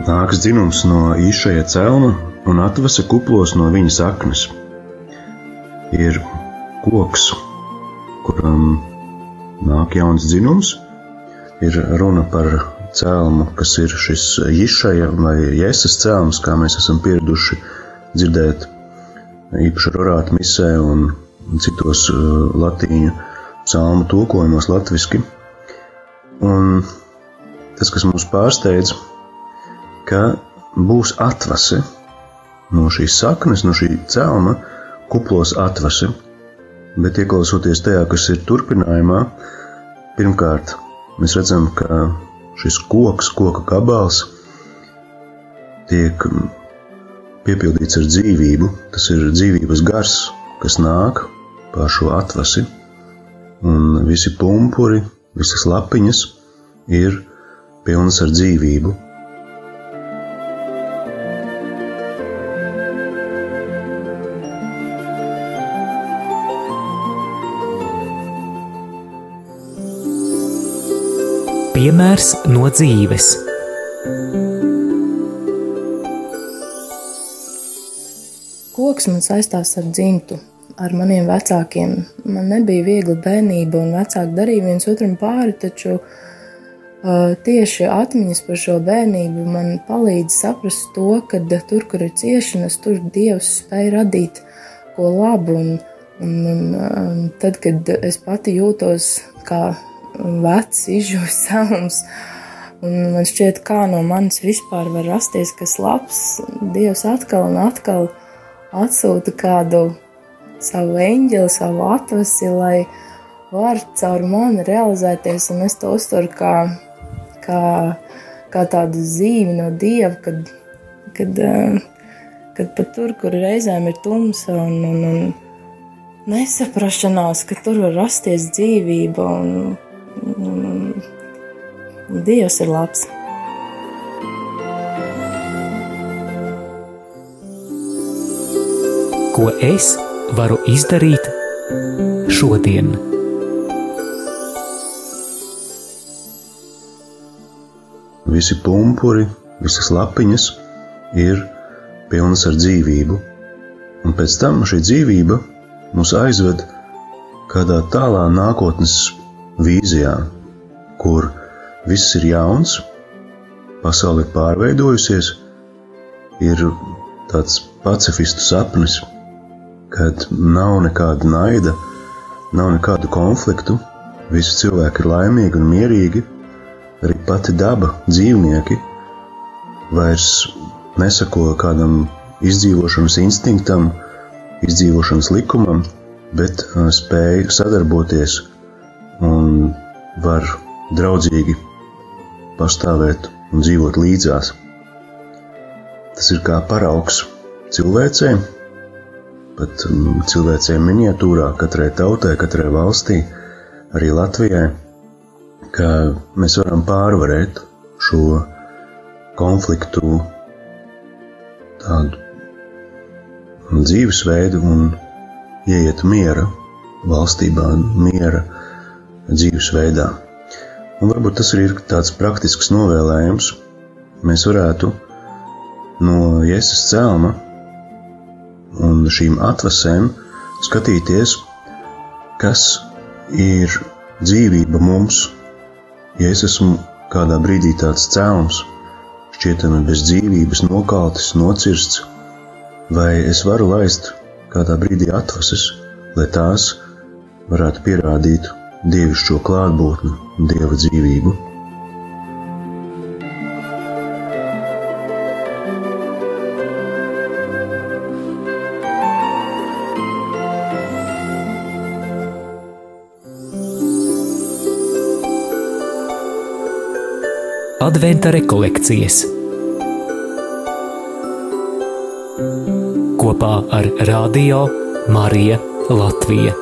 Nāks dzinums no īšaja celma un atvasa kuplos no viņa saknes. Ir koks, kuram nāk jauns dzinums. Ir runa par cēlumu, kas ir šis īšaja vai jēsas cēlums, kā mēs esam pieraduši dzirdēt īpaši rorāta misē un citos uh, latīņu psalmu tulkojumos latviski. Un tas, kas mūs pārsteidz, ka būs atvase no šīs saknes, no šī cēlma, kuplos atvase. Bet ieklausoties tajā, kas ir turpinājumā, pirmkārt, mēs redzam, ka šis koks, koka gabals, tiek piepildīts ar dzīvību. Tas ir dzīvības gars, kas nāk pār šo atvasi, un visi pumpuri, visas lapiņas ir pilnas ar dzīvību. Piemērs no dzīves. Koks man saistās ar dzimtu, ar maniem vecākiem. Man nebija viegla bērnība, un vecāki darīja viens otram pāri, taču uh, tieši atmiņas par šo bērnību man palīdz saprast to, ka tur, kur ir ciešanas, tur Dievs spēj radīt ko labu. Un, un, un, un tad, kad es pati jūtos kā vecs, izžūs salums, un man šķiet, kā no manis vispār var rasties kas labs, Dievs atkal un atkal atsūta kādu savu eņģeli, savu atvasi, lai var caur mani realizēties, un es to uztveru kā, kā, kā tādu zīmi no Dieva, kad, kad, kad pat tur, kur reizēm ir tumsa un, un, un nesaprašanās, ka tur var rasties dzīvība un Dievs ir labs. Ko es varu izdarīt šodien? Visi pumpuri, visas lapiņas ir pilnas ar dzīvību, un pēc tam šī dzīvība mūs aizved kādā tālā nākotnes vīzijā, kur viss ir jauns, pasaule ir pārveidojusies, ir tāds pacifistu sapnis, kad nav nekāda naida, nav nekādu konfliktu, visi cilvēki ir laimīgi un mierīgi, arī pati daba, dzīvnieki vairs nesako kādam izdzīvošanas instinktam, izdzīvošanas likumam, bet uh, spēj sadarboties un var draudzīgi pastāvēt un dzīvot līdzās. Tas ir kā paraugs cilvēcei, pat um, cilvēcei miniatūrā, katrai tautai, katrai valstī, arī Latvijai, ka mēs varam pārvarēt šo konfliktu tādu dzīvesveidu un ieiet miera valstībā, miera dzīvesveidā. Un varbūt tas arī ir tāds praktisks novēlējums. Mēs varētu no Jēzus cēlma un šīm atvasēm skatīties, kas ir dzīvība mums. Ja es esmu kādā brīdī tāds cēlums, šķietami bez dzīvības, nokaltis, nocirsts, vai es varu laist kādā brīdī atvases, lai tās varētu pierādīt dievišķo klātbūtni, dieva dzīvību. Adventa rekolekcijas kopā ar Radio Marija Latvija.